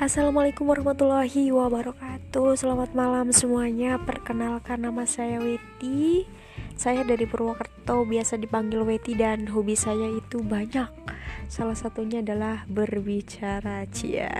Assalamualaikum warahmatullahi wabarakatuh. Selamat malam semuanya. Perkenalkan nama saya Weti. Saya dari Purwokerto Biasa dipanggil Weti dan hobi saya itu banyak. Salah satunya adalah berbicara Cia.